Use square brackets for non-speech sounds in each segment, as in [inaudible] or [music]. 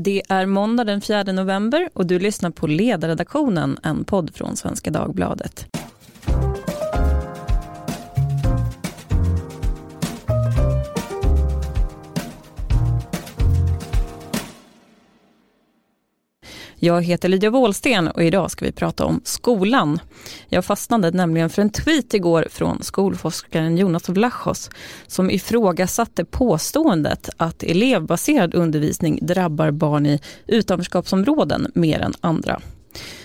Det är måndag den 4 november och du lyssnar på Ledarredaktionen, en podd från Svenska Dagbladet. Jag heter Lydia Wåhlsten och idag ska vi prata om skolan. Jag fastnade nämligen för en tweet igår från skolforskaren Jonas Vlachos som ifrågasatte påståendet att elevbaserad undervisning drabbar barn i utanförskapsområden mer än andra.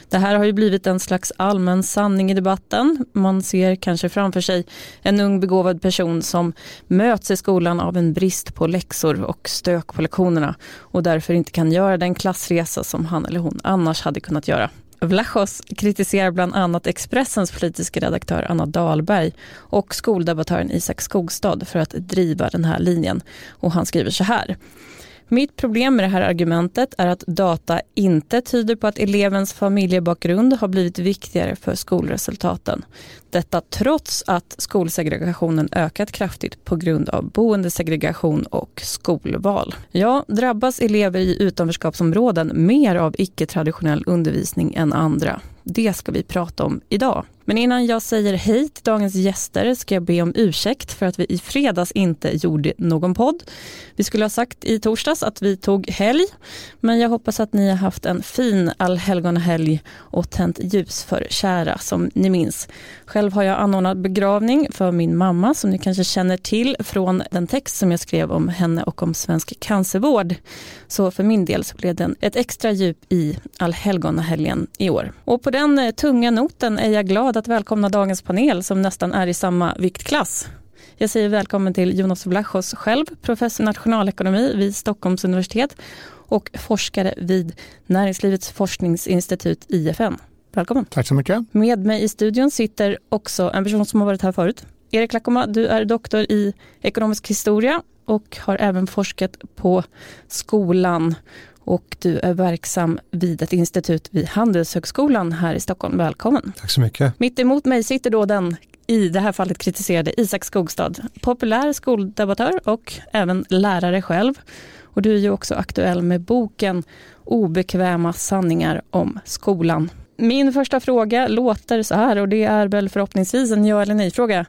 Det här har ju blivit en slags allmän sanning i debatten. Man ser kanske framför sig en ung begåvad person som möts i skolan av en brist på läxor och stök på lektionerna och därför inte kan göra den klassresa som han eller hon annars hade kunnat göra. Vlachos kritiserar bland annat Expressens politiska redaktör Anna Dahlberg och skoldebattören Isak Skogstad för att driva den här linjen. Och han skriver så här. Mitt problem med det här argumentet är att data inte tyder på att elevens familjebakgrund har blivit viktigare för skolresultaten. Detta trots att skolsegregationen ökat kraftigt på grund av boendesegregation och skolval. Ja, drabbas elever i utanförskapsområden mer av icke-traditionell undervisning än andra? Det ska vi prata om idag. Men innan jag säger hej till dagens gäster ska jag be om ursäkt för att vi i fredags inte gjorde någon podd. Vi skulle ha sagt i torsdags att vi tog helg, men jag hoppas att ni har haft en fin allhelgonahelg och tänt ljus för kära som ni minns. Själv har jag anordnat begravning för min mamma som ni kanske känner till från den text som jag skrev om henne och om svensk cancervård. Så för min del så blev den ett extra djup i allhelgonahelgen i år. Och på den eh, tunga noten är jag glad att välkomna dagens panel som nästan är i samma viktklass. Jag säger välkommen till Jonas Vlachos själv, professor i nationalekonomi vid Stockholms universitet och forskare vid Näringslivets forskningsinstitut IFN. Välkommen. Tack så mycket. Med mig i studion sitter också en person som har varit här förut. Erik Lackoma, du är doktor i ekonomisk historia och har även forskat på skolan och du är verksam vid ett institut vid Handelshögskolan här i Stockholm. Välkommen. Tack så mycket. Mitt emot mig sitter då den i det här fallet kritiserade Isak Skogstad, populär skoldebattör och även lärare själv. Och du är ju också aktuell med boken Obekväma sanningar om skolan. Min första fråga låter så här och det är väl förhoppningsvis en ja eller nej-fråga.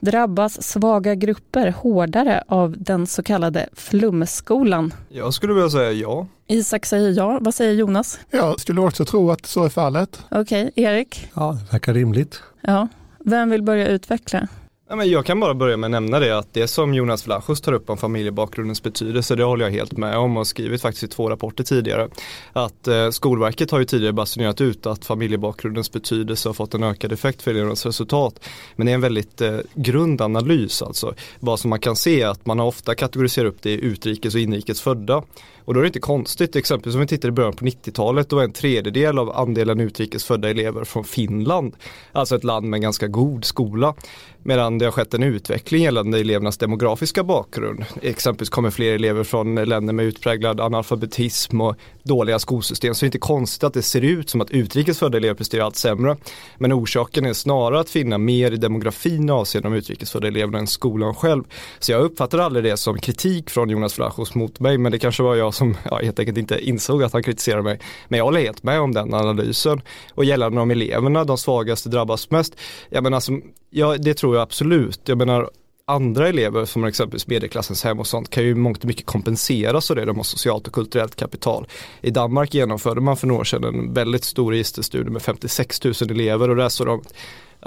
Drabbas svaga grupper hårdare av den så kallade flumskolan? Jag skulle vilja säga ja. Isak säger ja. Vad säger Jonas? Jag skulle också tro att så är fallet. Okej, okay. Erik? Ja, det verkar rimligt. Ja. Vem vill börja utveckla? Ja, men jag kan bara börja med att nämna det att det som Jonas Vlachos tar upp om familjebakgrundens betydelse det håller jag helt med om och skrivit faktiskt i två rapporter tidigare. Att eh, Skolverket har ju tidigare basunerat ut att familjebakgrundens betydelse har fått en ökad effekt för elevernas resultat. Men det är en väldigt eh, grundanalys alltså. Vad som man kan se att man har ofta kategoriserat upp det i utrikes och inrikes födda. Och då är det inte konstigt, exempelvis om vi tittar i början på 90-talet, då var en tredjedel av andelen utrikesfödda elever från Finland. Alltså ett land med ganska god skola. Medan det har skett en utveckling gällande elevernas demografiska bakgrund. Exempelvis kommer fler elever från länder med utpräglad analfabetism och dåliga skolsystem. Så det är inte konstigt att det ser ut som att utrikesfödda elever presterar allt sämre. Men orsaken är snarare att finna mer i demografin avseende de utrikesfödda eleverna än skolan själv. Så jag uppfattar aldrig det som kritik från Jonas Vlachos mot mig. Men det kanske var jag som ja, helt enkelt inte insåg att han kritiserade mig. Men jag håller helt med om den analysen. Och gällande de eleverna, de svagaste drabbas mest. Jag menar, alltså, ja, det tror jag absolut. Jag menar andra elever som exempelvis medelklassens hem och sånt kan ju mångt och mycket kompenseras av det. De har socialt och kulturellt kapital. I Danmark genomförde man för några år sedan en väldigt stor registerstudie med 56 000 elever och där såg de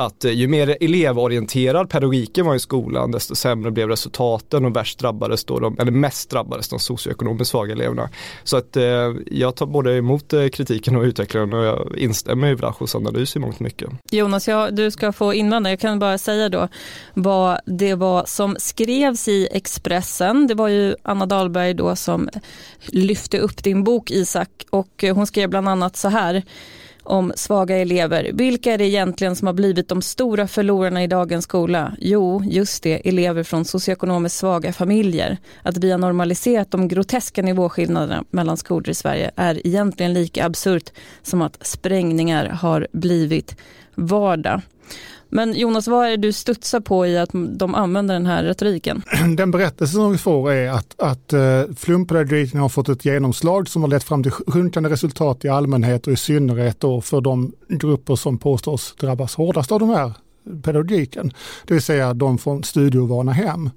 att eh, ju mer elevorienterad pedagogiken var i skolan desto sämre blev resultaten och värst drabbades då de, eller mest drabbades de socioekonomiskt svaga eleverna. Så att eh, jag tar både emot eh, kritiken och utvecklingen och jag instämmer i Vrachos analys i mångt och mycket. Jonas, jag, du ska få invända. Jag kan bara säga då vad det var som skrevs i Expressen. Det var ju Anna Dahlberg då som lyfte upp din bok Isak och eh, hon skrev bland annat så här om svaga elever. Vilka är det egentligen som har blivit de stora förlorarna i dagens skola? Jo, just det, elever från socioekonomiskt svaga familjer. Att vi har normaliserat de groteska nivåskillnaderna mellan skolor i Sverige är egentligen lika absurt som att sprängningar har blivit vardag. Men Jonas, vad är det du studsar på i att de använder den här retoriken? [clears throat] Den berättelse som vi får är att, att uh, flumpedagogiken har fått ett genomslag som har lett fram till sjunkande resultat i allmänhet och i synnerhet då för de grupper som påstås drabbas hårdast av de här pedagogiken, det vill säga de från studieovana hem.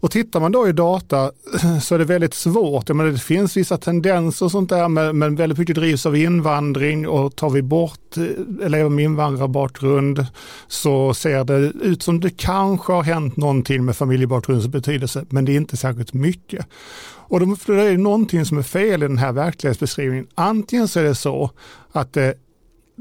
Och tittar man då i data [clears throat] så är det väldigt svårt. menar, det finns vissa tendenser och sånt där, men, men väldigt mycket drivs av invandring och tar vi bort eh, elever med invandrarbakgrund så ser det ut som det kanske har hänt någonting med familjebakgrundens betydelse, men det är inte särskilt mycket. Och då är det någonting som är fel i den här verklighetsbeskrivningen. Antingen så är det så att det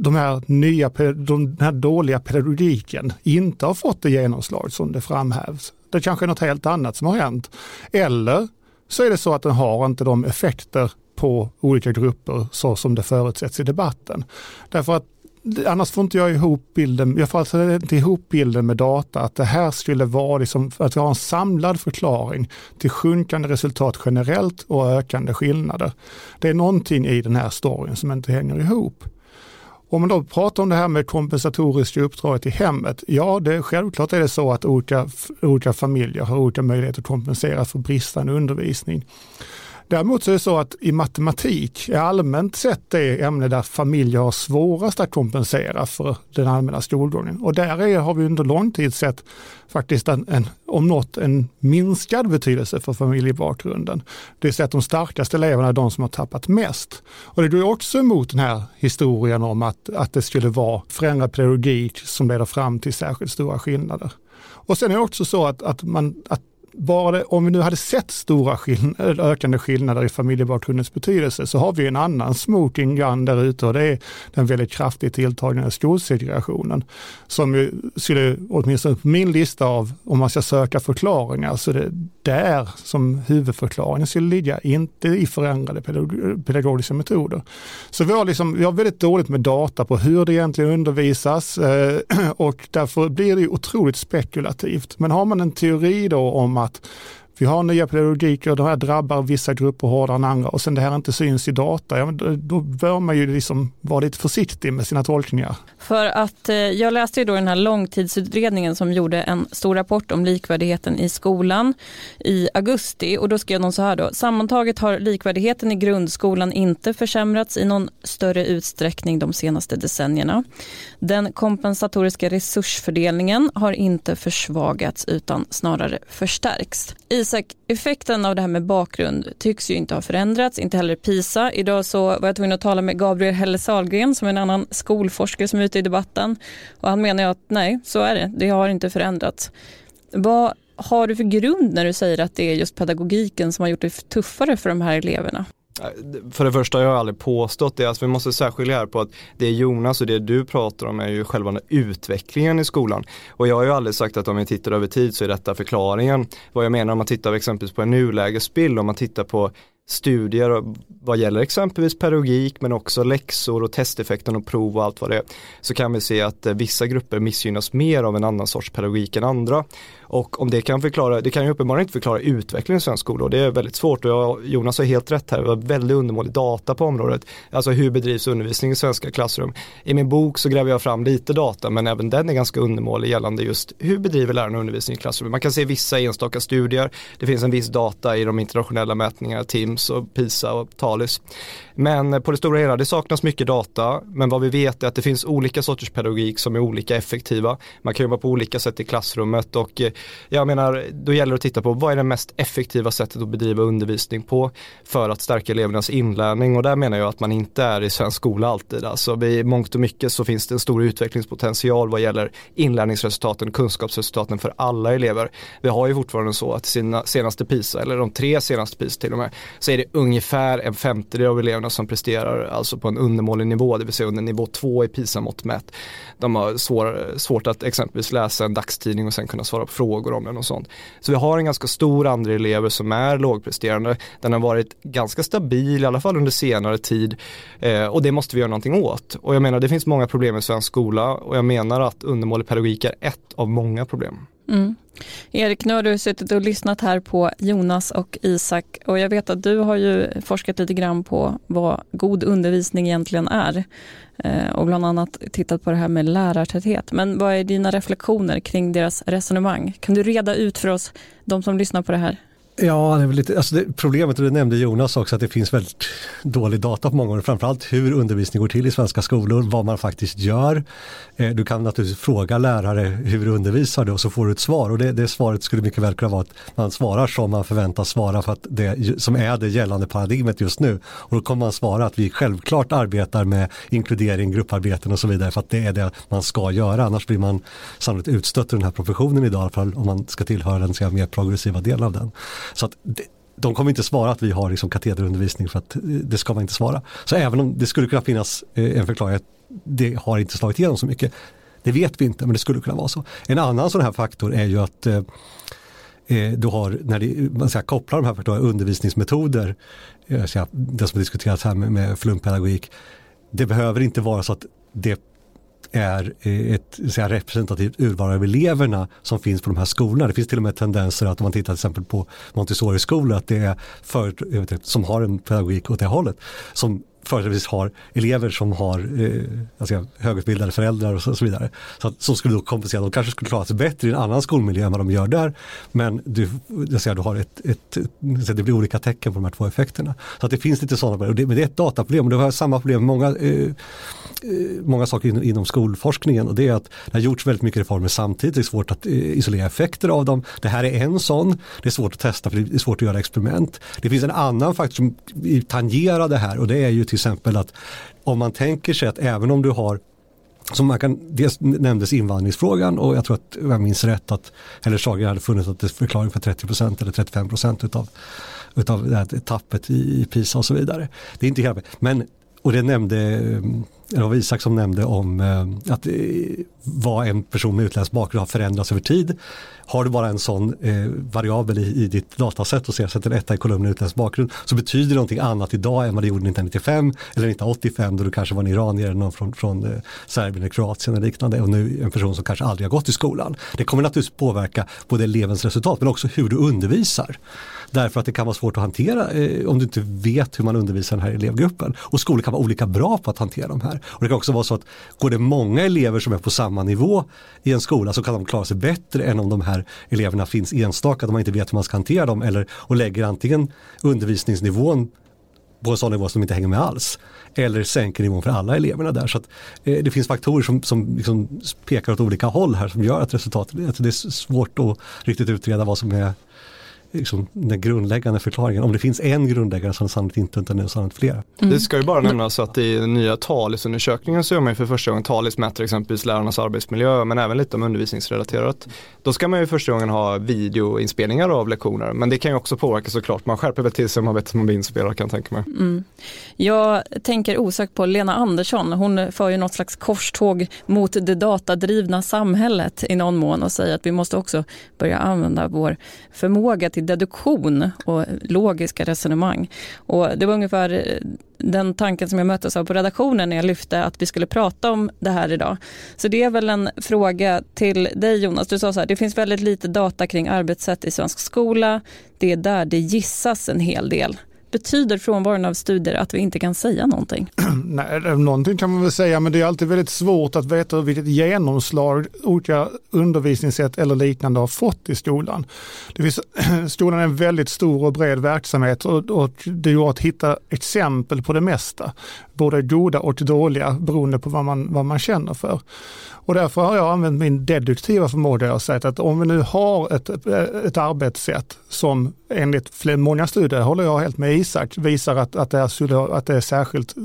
de här nya, den här dåliga pedagogiken inte har fått det genomslag som det framhävs. Det kanske är något helt annat som har hänt. Eller så är det så att den har inte de effekter på olika grupper så som det förutsätts i debatten. Därför att annars får inte jag ihop bilden, jag får alltså inte ihop bilden med data att det här skulle vara liksom, att vi har en samlad förklaring till sjunkande resultat generellt och ökande skillnader. Det är någonting i den här storyn som inte hänger ihop. Om man då pratar om det här med kompensatoriska uppdraget i hemmet, ja, det, självklart är det så att olika, olika familjer har olika möjligheter att kompensera för bristande undervisning. Däremot så är det så att i matematik är allmänt sett det ämne där familjer har svårast att kompensera för den allmänna skolgången. Och där är, har vi under lång tid sett faktiskt en, en, om något en minskad betydelse för familjebakgrunden. Det vill säga att de starkaste eleverna är de som har tappat mest. Och det går också emot den här historien om att, att det skulle vara förändrad pedagogik som leder fram till särskilt stora skillnader. Och sen är det också så att, att, man, att var det, om vi nu hade sett stora skillnader, ökande skillnader i familjebakgrundens betydelse så har vi en annan smoking gun där ute och det är den väldigt kraftigt tilltagande skolsegregationen. Som ju skulle, åtminstone på min lista av, om man ska söka förklaringar, så det är där som huvudförklaringen skulle ligga, inte i förändrade pedagogiska metoder. Så vi har, liksom, vi har väldigt dåligt med data på hur det egentligen undervisas eh, [clears throat] och därför blir det otroligt spekulativt. Men har man en teori då om att att vi har nya pedagogiker det här drabbar vissa grupper hårdare än andra och sen det här inte syns i data, ja, då bör man ju liksom vara lite försiktig med sina tolkningar. För att eh, jag läste ju då den här långtidsutredningen som gjorde en stor rapport om likvärdigheten i skolan i augusti och då skrev de så här då, sammantaget har likvärdigheten i grundskolan inte försämrats i någon större utsträckning de senaste decennierna. Den kompensatoriska resursfördelningen har inte försvagats utan snarare förstärkts. I effekten av det här med bakgrund tycks ju inte ha förändrats, inte heller PISA. Idag så var jag tvungen att tala med Gabriel Helle Salgren som är en annan skolforskare som är ute i debatten. Och han menar ju att nej, så är det. Det har inte förändrats. Vad har du för grund när du säger att det är just pedagogiken som har gjort det tuffare för de här eleverna? Eh, för det första, jag har aldrig påstått det. Alltså, vi måste särskilja här på att det Jonas och det du pratar om är ju själva utvecklingen i skolan. Och jag har ju aldrig sagt att om vi tittar över tid så är detta förklaringen. Vad jag menar om man tittar exempelvis på en nulägesbild, om man tittar på studier vad gäller exempelvis pedagogik men också läxor och testeffekten och prov och allt vad det är så kan vi se att eh, vissa grupper missgynnas mer av en annan sorts pedagogik än andra. Och om det kan förklara, det kan ju uppenbarligen inte förklara utvecklingen i svensk skola och det är väldigt svårt och jag, Jonas har helt rätt här, det var väldigt undermålig data på området. Alltså hur bedrivs undervisning i svenska klassrum? I min bok så gräver jag fram lite data men även den är ganska undermålig gällande just hur bedriver lärarna undervisning i klassrum? Man kan se vissa enstaka studier, det finns en viss data i de internationella mätningarna, TIMS och PISA och TALIS. Men på det stora hela, det saknas mycket data, men vad vi vet är att det finns olika sorters pedagogik som är olika effektiva. Man kan jobba på olika sätt i klassrummet och eh, jag menar, då gäller det att titta på vad är det mest effektiva sättet att bedriva undervisning på för att stärka elevernas inlärning och där menar jag att man inte är i svensk skola alltid. Alltså i mångt och mycket så finns det en stor utvecklingspotential vad gäller inlärningsresultaten, kunskapsresultaten för alla elever. Vi har ju fortfarande så att sina senaste PISA, eller de tre senaste PISA till och med, så är det ungefär en femtedel av eleverna som presterar alltså på en undermålig nivå, det vill säga under nivå två i PISA-mått mätt. De har svår, svårt att exempelvis läsa en dagstidning och sen kunna svara på frågor om den och sånt. Så vi har en ganska stor andel elever som är lågpresterande. Den har varit ganska stabil, i alla fall under senare tid. Eh, och det måste vi göra någonting åt. Och jag menar, det finns många problem i svensk skola och jag menar att undermålig pedagogik är ett av många problem. Mm. Erik, nu har du suttit och lyssnat här på Jonas och Isak och jag vet att du har ju forskat lite grann på vad god undervisning egentligen är eh, och bland annat tittat på det här med lärartäthet. Men vad är dina reflektioner kring deras resonemang? Kan du reda ut för oss, de som lyssnar på det här? Ja, det är lite, alltså det, problemet, och det nämnde Jonas också, att det finns väldigt dålig data på många år. framförallt hur undervisning går till i svenska skolor, vad man faktiskt gör. Eh, du kan naturligtvis fråga lärare hur du undervisar du och så får du ett svar och det, det svaret skulle mycket väl kunna vara att man svarar som man förväntas svara för att det som är det gällande paradigmet just nu. Och då kommer man svara att vi självklart arbetar med inkludering, grupparbeten och så vidare för att det är det man ska göra, annars blir man sannolikt utstött ur den här professionen idag, i alla fall om man ska tillhöra den mer progressiva delen av den. Så att de kommer inte svara att vi har liksom katederundervisning för att eh, det ska man inte svara. Så även om det skulle kunna finnas eh, en förklaring att det har inte slagit igenom så mycket. Det vet vi inte men det skulle kunna vara så. En annan sån här faktor är ju att eh, du har, när det, man ska koppla de här faktorerna, undervisningsmetoder, det som har diskuterats här med, med flumpedagogik, det behöver inte vara så att det är eh, ett säga, representativt urval av eleverna som finns på de här skolorna. Det finns till och med tendenser att om man tittar till exempel på Montessori-skolor att det är för, som har en pedagogik åt det hållet som företrädesvis har elever som har eh, alltså, högutbildade föräldrar och så, och så vidare. Så att, som skulle då kompensera, de kanske skulle klara sig bättre i en annan skolmiljö än vad de gör där. Men du, jag säger, du har ett, ett, det blir olika tecken på de här två effekterna. Så att det finns lite sådana, och det, men det är ett dataproblem och det har samma problem med många, eh, eh, många saker inom, inom skolforskningen och det är att det har gjorts väldigt mycket reformer samtidigt, det är svårt att eh, isolera effekter av dem. Det här är en sån, det är svårt att testa för det är svårt att göra experiment. Det finns en annan faktor som tangerar det här och det är ju till exempel att om man tänker sig att även om du har som man kan, dels nämndes invandringsfrågan och jag tror att jag minns rätt att Heller Sager hade funnit att det är förklaring för 30% eller 35 utav, utav det här tappet i PISA och så vidare. Det är inte hela, men och det nämnde det var Isak som nämnde om eh, att eh, vad en person med utländsk bakgrund har förändrats över tid. Har du bara en sån eh, variabel i, i ditt datasätt och ser sätter etta i kolumnen utländsk bakgrund så betyder det någonting annat idag än vad det gjorde 1995 eller 1985 då du kanske var en iranier eller någon från, från eh, Serbien eller Kroatien eller liknande och nu en person som kanske aldrig har gått i skolan. Det kommer naturligtvis påverka både elevens resultat men också hur du undervisar. Därför att det kan vara svårt att hantera eh, om du inte vet hur man undervisar den här elevgruppen. Och skolor kan vara olika bra på att hantera de här. Och det kan också vara så att går det många elever som är på samma nivå i en skola så kan de klara sig bättre än om de här eleverna finns enstaka, att man inte vet hur man ska hantera dem eller och lägger antingen undervisningsnivån på en sån nivå som inte hänger med alls. Eller sänker nivån för alla eleverna där. Så att, eh, det finns faktorer som, som liksom pekar åt olika håll här som gör att resultatet, att det är svårt att riktigt utreda vad som är liksom, den grundläggande förklaringen. Om det finns en grundläggare så är det sannolikt inte utan det är sannolikt flera. Mm. Det ska ju bara nämnas att i den nya TALIS-undersökningen så gör man ju för första gången, TALIS mäter exempelvis lärarnas arbetsmiljö men även lite om undervisningsrelaterat. Då ska man ju första gången ha videoinspelningar av lektioner men det kan ju också påverka såklart. Man skärper väl till sig om man vet att man blir inspelad kan jag tänka mig. Mm. Jag tänker osökt på Lena Andersson, hon för ju något slags korståg mot det datadrivna samhället i någon mån och säger att vi måste också börja använda vår förmåga till till deduktion och logiska resonemang. Och det var ungefär eh, den tanken som jag möttes av på redaktionen när jag lyfte att vi skulle prata om det här idag. Så det är väl en fråga till dig Jonas. Du sa så här, det finns väldigt lite data kring arbetssätt i svensk skola. Det är där det gissas en hel del. Betyder frånvaron av studier att vi inte kan säga någonting? [clears throat] Nej, någonting kan man väl säga, men det är alltid väldigt svårt att veta vilket genomslag olika undervisningssätt eller liknande har fått i skolan. Det finns, [clears throat] skolan är en väldigt stor och bred verksamhet och, och det går att hitta exempel på det mesta, både goda och dåliga beroende på vad man, vad man känner för. Och därför har jag använt min deduktiva förmåga och sagt att om vi nu har ett, ett arbetssätt som enligt många studier, håller jag helt med Isak, visar att, att, det är, att det är särskilt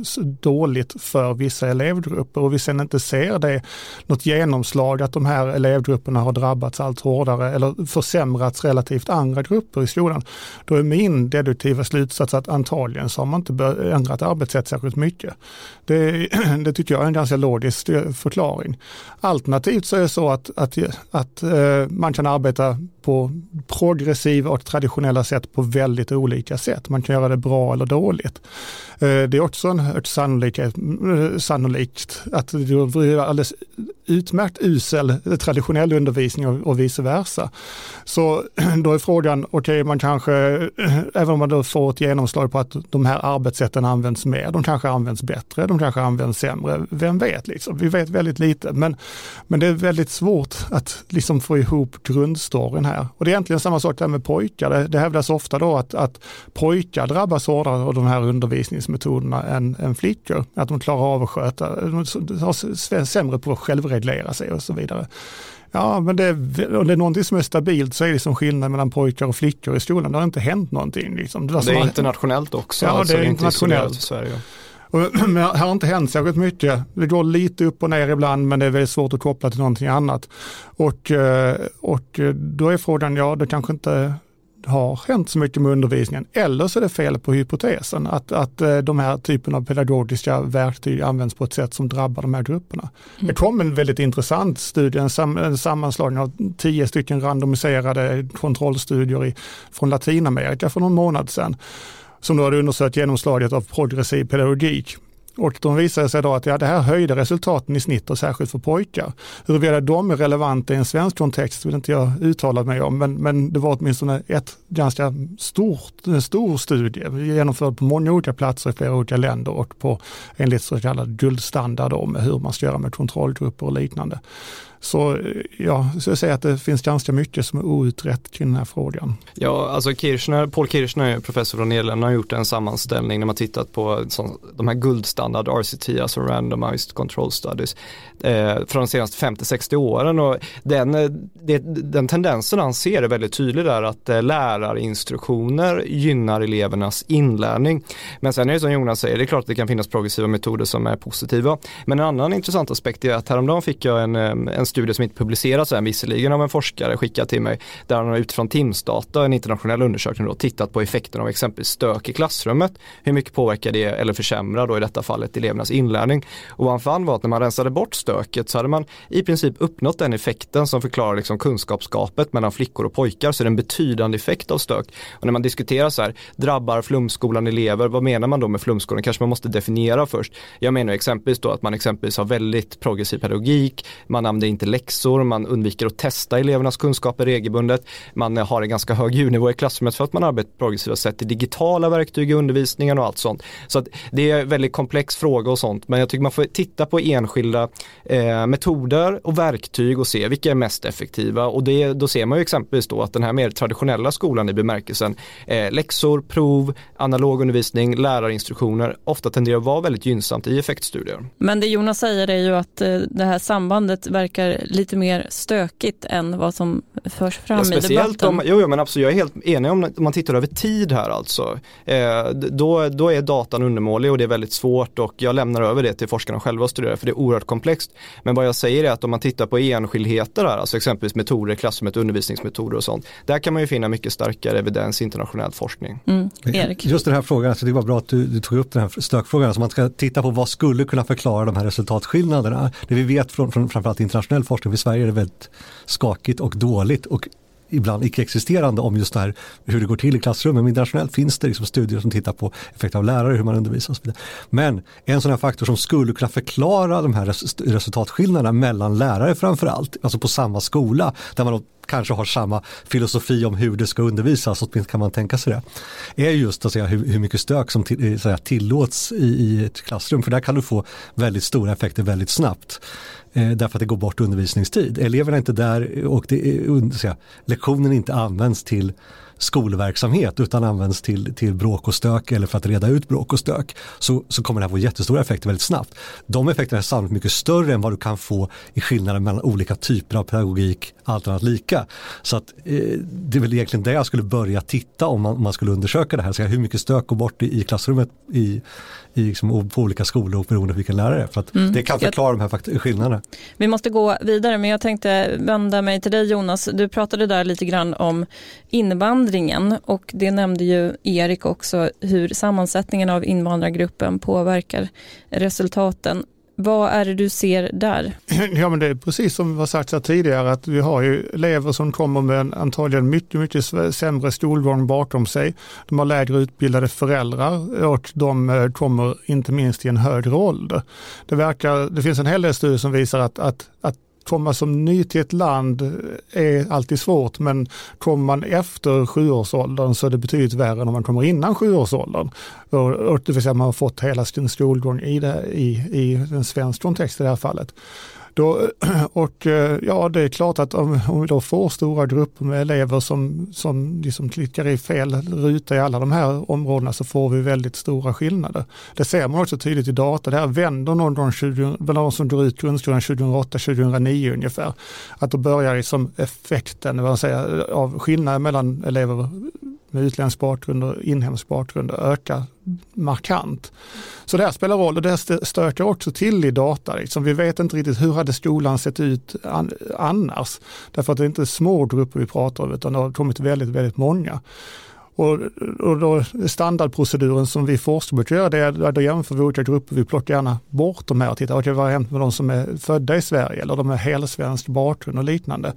dåligt för vissa elevgrupper och vi sen inte ser det något genomslag att de här elevgrupperna har drabbats allt hårdare eller försämrats relativt andra grupper i skolan. Då är min deduktiva slutsats att antagligen så har man inte ändrat arbetssätt särskilt mycket. Det, [clears throat] det tycker jag är en ganska logisk eh, förklaring. Alternativt så är det så att, att, att eh, man kan arbeta på progressiva och traditionella sätt på väldigt olika sätt. Man kan göra göra det bra eller dåligt. Eh, det är också en hög sannolikhet, eh, sannolikt att det blir alldeles utmärkt usel eh, traditionell undervisning och, vice versa. Så [clears throat] då är frågan, okej okay, man kanske, [clears throat] även om man då får ett genomslag på att de här arbetssätten används mer, de kanske används bättre, de kanske används sämre, vem vet liksom? Vi vet väldigt lite, men, men det är väldigt svårt att liksom få ihop grundstoryn här. Och det är egentligen samma sak där med pojkar, det, det hävdas ofta då att, att pojkar drabbas hårdare av de här undervisningsmetoderna än, än flickor, att de klarar av att sköta, de har sämre på att självreglera sig och så vidare. Ja, men det, om det är någonting som är stabilt så är det som skillnad mellan pojkar och flickor i skolan. Det har inte hänt någonting. Liksom. Det, det är internationellt också. Ja, alltså, det är internationellt. Sverige. Och, [clears throat] men här har inte hänt särskilt mycket. Det går lite upp och ner ibland men det är väldigt svårt att koppla till någonting annat. Och, eh, och då är frågan, ja det kanske inte har hänt så mycket med undervisningen. Eller så är det fel på hypotesen, att, att eh, de här typen av pedagogiska verktyg används på ett sätt som drabbar de här grupperna. Mm. Det kom en väldigt intressant studie, en, sam, en sammanslagning av tio stycken randomiserade kontrollstudier i, från Latinamerika för någon månad sedan som då hade undersökt genomslaget av progressiv pedagogik och de visade sig då att ja, det här höjde resultaten i snitt och särskilt för pojkar. Huruvida de är relevanta i en svensk kontext vill inte jag uttala mig om, men, men det var åtminstone ett ganska stort, en stor studie genomförd på många olika platser i flera olika länder och på enligt så kallad guldstandard om hur man ska göra med kontrollgrupper och liknande. Så ja, så jag säger att det finns ganska mycket som är outrett kring den här frågan. Ja, alltså Kirchner, Paul Kirchner, professor från Nederländerna, har gjort en sammanställning när man tittat på de här guldstandarderna standard RCT, alltså Randomized Control Studies, eh, från de senaste 50-60 åren och den, eh, det, den tendensen han ser är väldigt tydlig där att eh, lärarinstruktioner gynnar elevernas inlärning. Men sen är det som Jonas säger, det är klart att det kan finnas progressiva metoder som är positiva. Men en annan intressant aspekt är att häromdagen fick jag en, eh, en studie som inte publicerats än visserligen av en forskare skickad till mig där han utifrån Timsdata, en internationell undersökning då, tittat på effekten av exempelvis stök i klassrummet. Hur mycket påverkar det eller försämrar då i detta fall fallet elevernas inlärning? Och vad han fann var att när man rensade bort stöket så hade man i princip uppnått den effekten som förklarar liksom kunskapsgapet mellan flickor och pojkar så det är en betydande effekt av stök. Och när man diskuterar så här, drabbar flumskolan elever, vad menar man då med flumskolan? Kanske man måste definiera först. Jag menar exempelvis då att man exempelvis har väldigt progressiv pedagogik, man använder inte läxor, man undviker att testa elevernas kunskaper regelbundet, man har en ganska hög ljudnivå i klassrummet för att man arbetar på progressiva sätt i digitala verktyg i undervisningen och allt sånt. Så att det är väldigt komplext komplex fråga och sånt, men jag tycker man får titta på enskilda eh, metoder och verktyg och se vilka är mest effektiva och det, då ser man ju exempelvis då att den här mer traditionella skolan i bemärkelsen eh, läxor, prov, analog undervisning, lärarinstruktioner ofta tenderar att vara väldigt gynnsamt i effektstudier. Men det Jonas säger är ju att eh, det här sambandet verkar lite mer stökigt än vad som förs fram ja, i debatten. Om, jo, jo, men absolut, jag är helt enig om, om man tittar över tid här alltså. Eh, då, då är datan undermålig och det är väldigt svårt och jag lämnar över det till forskarna själva att studera för det är oerhört komplext. Men vad jag säger är att om man tittar på enskildheter här, alltså exempelvis metoder klassrummet, undervisningsmetoder och sånt. Där kan man ju finna mycket starkare evidens i internationell forskning. Mm. Erik. Just den här frågan, alltså det var bra att du, du, tog upp den här stökfrågan. Alltså man ska titta på vad skulle kunna förklara de här resultatskillnaderna. Det vi vet från, från framförallt internationell forskning för Sverige är det väldigt skakigt och dåligt och ibland icke-existerande om just det här hur det går till i klassrummen. Men internationellt finns det liksom studier som tittar på effekt av lärare, hur man undervisar och så vidare. Men en sån här faktor som skulle kunna förklara de här resultatskillnaderna mellan lärare framför allt, alltså på samma skola, där man kanske har samma filosofi om hur det ska undervisas, åtminstone kan man tänka sig det, är just att säga, hur, hur mycket stök som till, eh, säga, tillåts i, i ett klassrum. För där kan du få väldigt stora effekter väldigt snabbt eh, därför att det går bort undervisningstid. Eleverna är inte där och det eh, är, säga, lektionen inte används till skolverksamhet utan används till, till bråk och stök eller för att reda ut bråk och stök så, så kommer det här få jättestora effekter väldigt snabbt. De effekterna är sannolikt mycket större än vad du kan få i skillnaden mellan olika typer av pedagogik, allt annat lika. Så att, eh, det är väl egentligen det jag skulle börja titta om man, om man skulle undersöka det här. Så hur mycket stök går bort i, i klassrummet i, i liksom, på olika skolor beroende på vilken lärare. För att mm. Det kan förklara jag, de här skillnaderna. Vi måste gå vidare men jag tänkte vända mig till dig Jonas. Du pratade där lite grann om invandringen och det nämnde ju Erik också hur sammansättningen av invandrargruppen påverkar resultaten. Vad är det du ser där? [clears throat] Ja men det är precis som var sagt här tidigare att vi har ju elever som kommer med en antagligen mycket, mycket sämre skolgång bakom sig. De har lägre utbildade föräldrar och de eh, kommer inte minst i en högre ålder. Det, verkar, det finns en hel del studier som visar att, att, att komma som ny till ett land är alltid svårt men kommer man efter sjuårsåldern så är det betydligt värre än om man kommer innan sjuårsåldern. Och, det vill säga man har fått hela sin skolgång i, det, i, i en svensk kontext i det här fallet. Då, [clears throat] och eh, ja, det är klart att om, om vi då får stora grupper med elever som, som liksom klickar i fel ruta i alla de här områdena så får vi väldigt stora skillnader. Det ser man också tydligt i data. Det här vänder någon gång 20, de som går ut grundskolan 2008-2009 ungefär. Att då börjar liksom effekten vad säger, av skillnaden mellan elever med utländsk bakgrund och inhemsk bakgrund ökar markant. Så det här spelar roll och det stökar också till i data. Liksom. Vi vet inte riktigt hur hade skolan sett ut annars. Därför att det är inte små grupper vi pratar om utan det har kommit väldigt, väldigt många. Och, och då standardproceduren som vi forskare brukar göra det är att jämför vi olika grupper. Vi plockar gärna bort de här och tittar, okay, vad har hänt med de som är födda i Sverige eller de med helsvensk bakgrund och liknande.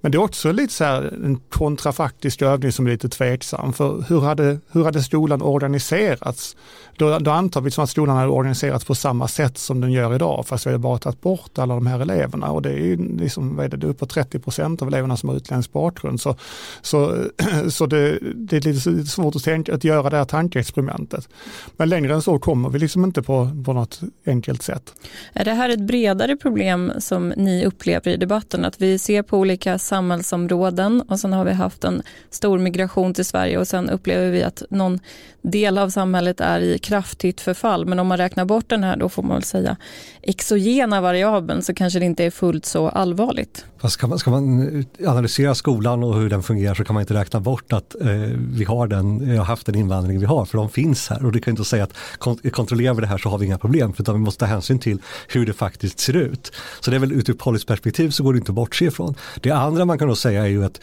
Men det är också lite så här en kontrafaktisk övning som är lite tveksam. För hur hade, hur hade skolan organiserats? Då, då antar vi som att skolan hade organiserats på samma sätt som den gör idag, fast vi har bara tagit bort alla de här eleverna. Och det är ju liksom, vad är det, det är uppåt 30 procent av eleverna som har utländsk bakgrund. Så, så, [clears throat] så det, det är lite svårt att, tänka, att göra det här tankeexperimentet. Men längre än så kommer vi liksom inte på, på något enkelt sätt. Är det här ett bredare problem som ni upplever i debatten? Att vi ser på olika samhällsområden och sen har vi haft en stor migration till Sverige och sen upplever vi att någon del av samhället är i kraftigt förfall. Men om man räknar bort den här, då får man väl säga exogena variabeln så kanske det inte är fullt så allvarligt. Fast ska man, ska man analysera skolan och hur den fungerar så kan man inte räkna bort att eh, vi har, den, eh, har haft den invandring vi har, för de finns här. Och det kan inte säga att kont kontrollerar vi det här så har vi inga problem, för utan vi måste ta hänsyn till hur det faktiskt ser ut. Så det är väl ur ett policyperspektiv så går det inte att bortse ifrån. Det andra man kan då säga är ju att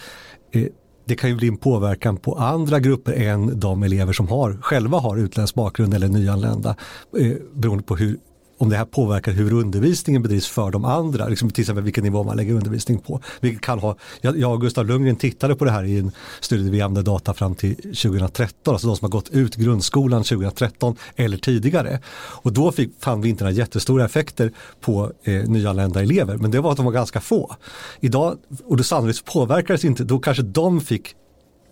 eh, det kan ju bli en påverkan på andra grupper än de elever som har, själva har utländsk bakgrund eller nyanlända eh, beroende på hur om det här påverkar hur undervisningen bedrivs för de andra, liksom till exempel vilken nivå man lägger undervisning på. Vilket kan ha, jag och Gustav Lundgren tittade på det här i en studie vi använde data fram till 2013, alltså de som har gått ut grundskolan 2013 eller tidigare. Och då fick, fann vi inte några jättestora effekter på eh, nyanlända elever, men det var att de var ganska få. Idag, och då sannolikt påverkades inte, då kanske de fick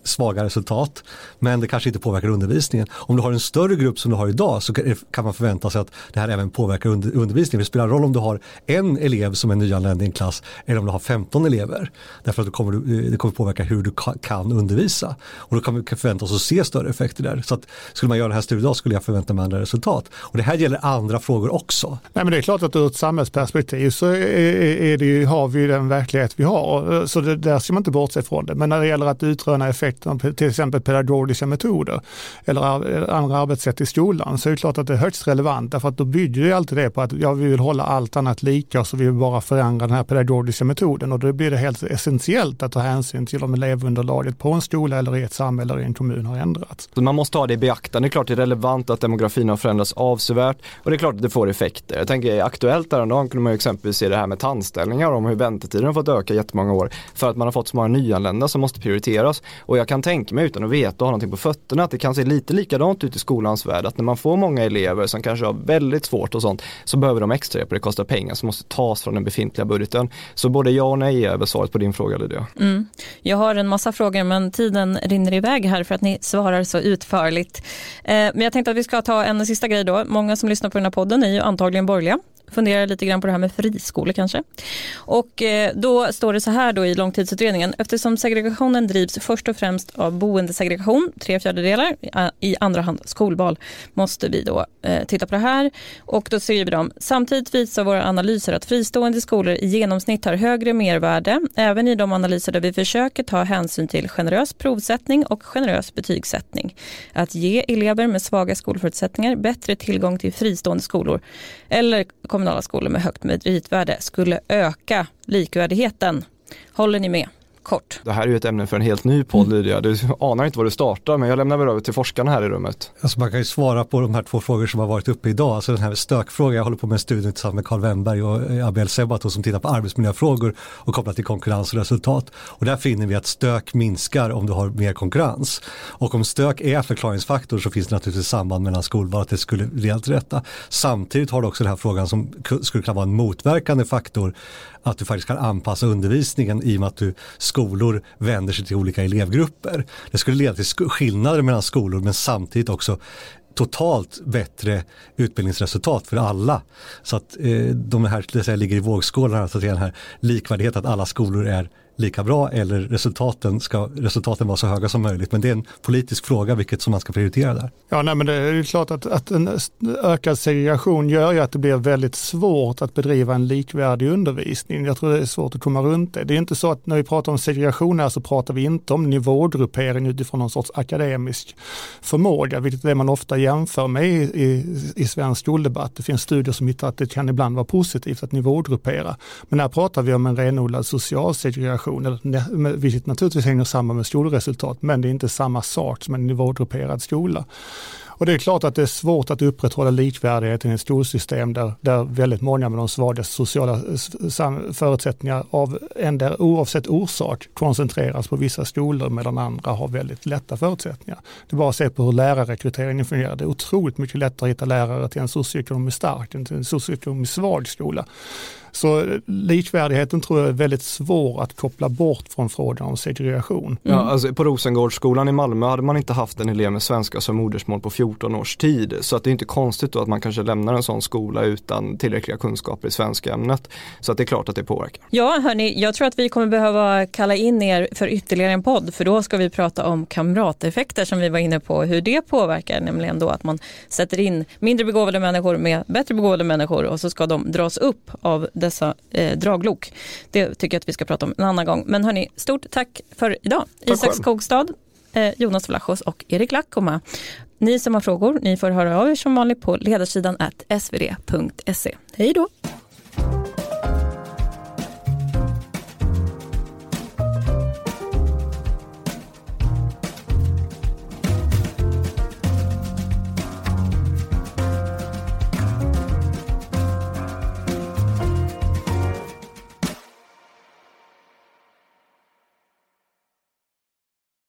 svaga resultat. Men det kanske inte påverkar undervisningen. Om du har en större grupp som du har idag så kan man förvänta sig att det här även påverkar undervisningen. Det spelar roll om du har en elev som är nyanländ i en klass eller om du har 15 elever. Därför att det kommer, det kommer påverka hur du kan undervisa. Och då kan vi förvänta oss att se större effekter där. Så att skulle man göra den här studien idag skulle jag förvänta mig andra resultat. Och det här gäller andra frågor också. Nej, men det är klart att ur ett samhällsperspektiv så är, det ju, har vi den verklighet vi har. Så det, där ska man inte bortse från det. Men när det gäller att utröna effekter effekterna till exempel pedagogiska metoder eller andra arbetssätt i skolan så är det klart att det är högst relevant därför att då bygger det alltid det på att ja, vi vill hålla allt annat lika så vi vill bara förändra den här pedagogiska metoden och då blir det helt essentiellt att ta hänsyn till om elevunderlaget på en skola eller i ett samhälle eller i en kommun har ändrats. Man måste ha det i beaktande. Det är klart det är relevant att demografin har förändrats avsevärt och det är klart att det får effekter. Jag tänker aktuellt häromdagen kunde man ju exempelvis se det här med tandställningar om hur väntetiden har fått öka jättemånga år för att man har fått så många nyanlända som måste prioriteras. Och jag kan tänka mig utan att veta och ha någonting på fötterna att det kan se lite likadant ut i skolans värld. Att när man får många elever som kanske har väldigt svårt och sånt så behöver de extra hjälp och det kostar pengar som måste tas från den befintliga budgeten. Så både ja och nej är väl svaret på din fråga Lydia. Mm. Jag har en massa frågor men tiden rinner iväg här för att ni svarar så utförligt. Eh, men jag tänkte att vi ska ta en sista grej då. Många som lyssnar på den här podden är ju antagligen borgerliga funderar lite grann på det här med friskolor kanske. Och eh, då står det så här då i långtidsutredningen, eftersom segregationen drivs först och främst av boendesegregation, tre fjärdedelar, i andra hand skolval, måste vi då eh, titta på det här. Och då skriver de, samtidigt visar våra analyser att fristående skolor i genomsnitt har högre mervärde, även i de analyser där vi försöker ta hänsyn till generös provsättning och generös betygssättning. Att ge elever med svaga skolförutsättningar bättre tillgång till fristående skolor eller kommunala skolor med högt meritvärde skulle öka likvärdigheten. Håller ni med? Kort. Det här är ju ett ämne för en helt ny podd Lydia. Du anar inte var du startar men jag lämnar väl över till forskarna här i rummet. Alltså man kan ju svara på de här två frågor som har varit uppe idag. Alltså den här stökfrågan, jag håller på med en studie tillsammans med Carl Wennberg och Abel Sebato som tittar på arbetsmiljöfrågor och kopplat till konkurrens och resultat. Och där finner vi att stök minskar om du har mer konkurrens. Och om stök är förklaringsfaktor så finns det naturligtvis samband mellan skolval att det skulle leda till detta. Samtidigt har du också den här frågan som skulle kunna vara en motverkande faktor att du faktiskt kan anpassa undervisningen i och med att du, skolor vänder sig till olika elevgrupper. Det skulle leda till skillnader mellan skolor men samtidigt också totalt bättre utbildningsresultat för alla. Så att eh, de här det säga, ligger i vågskålen, alltså den här likvärdighet att alla skolor är lika bra eller resultaten ska resultaten vara så höga som möjligt. Men det är en politisk fråga vilket som man ska prioritera där. Ja, nej, men det är ju klart att, att en ökad segregation gör ju att det blir väldigt svårt att bedriva en likvärdig undervisning. Jag tror det är svårt att komma runt det. Det är inte så att när vi pratar om segregation här så pratar vi inte om nivågruppering utifrån någon sorts akademisk förmåga, vilket är det man ofta jämför med i, i, i svensk skoldebatt. Det finns studier som hittar att det kan ibland vara positivt att nivågruppera. Men här pratar vi om en renodlad social segregation segregation, vilket naturligtvis hänger samman med skolresultat, men det är inte samma sak som en nivågrupperad skola. Och det är klart att det är svårt att upprätthålla likvärdigheten i ett skolsystem där, där väldigt många med de svagaste sociala förutsättningar av ändå oavsett orsak koncentreras på vissa skolor medan andra har väldigt lätta förutsättningar. Det är bara att se på hur lärarrekryteringen fungerar. Det är otroligt mycket lättare att hitta lärare till en socioekonomiskt stark än till en socioekonomiskt svag skola. Så likvärdigheten tror jag är väldigt svår att koppla bort från frågan om segregation. Mm. Ja, alltså på Rosengårdsskolan i Malmö hade man inte haft en elev med svenska som modersmål på 14 års tid. Så att det är inte konstigt då att man kanske lämnar en sån skola utan tillräckliga kunskaper i svenska ämnet. Så att det är klart att det påverkar. Ja, hörni, jag tror att vi kommer behöva kalla in er för ytterligare en podd för då ska vi prata om kamrateffekter som vi var inne på, hur det påverkar, nämligen då att man sätter in mindre begåvade människor med bättre begåvade människor och så ska de dras upp av dessa eh, draglok. Det tycker jag att vi ska prata om en annan gång. Men hörni, stort tack för idag. Tack Isak Skogstad, eh, Jonas Vlachos och Erik Lackoma. Ni som har frågor, ni får höra av er som vanligt på ledarsidan svd.se. Hej då!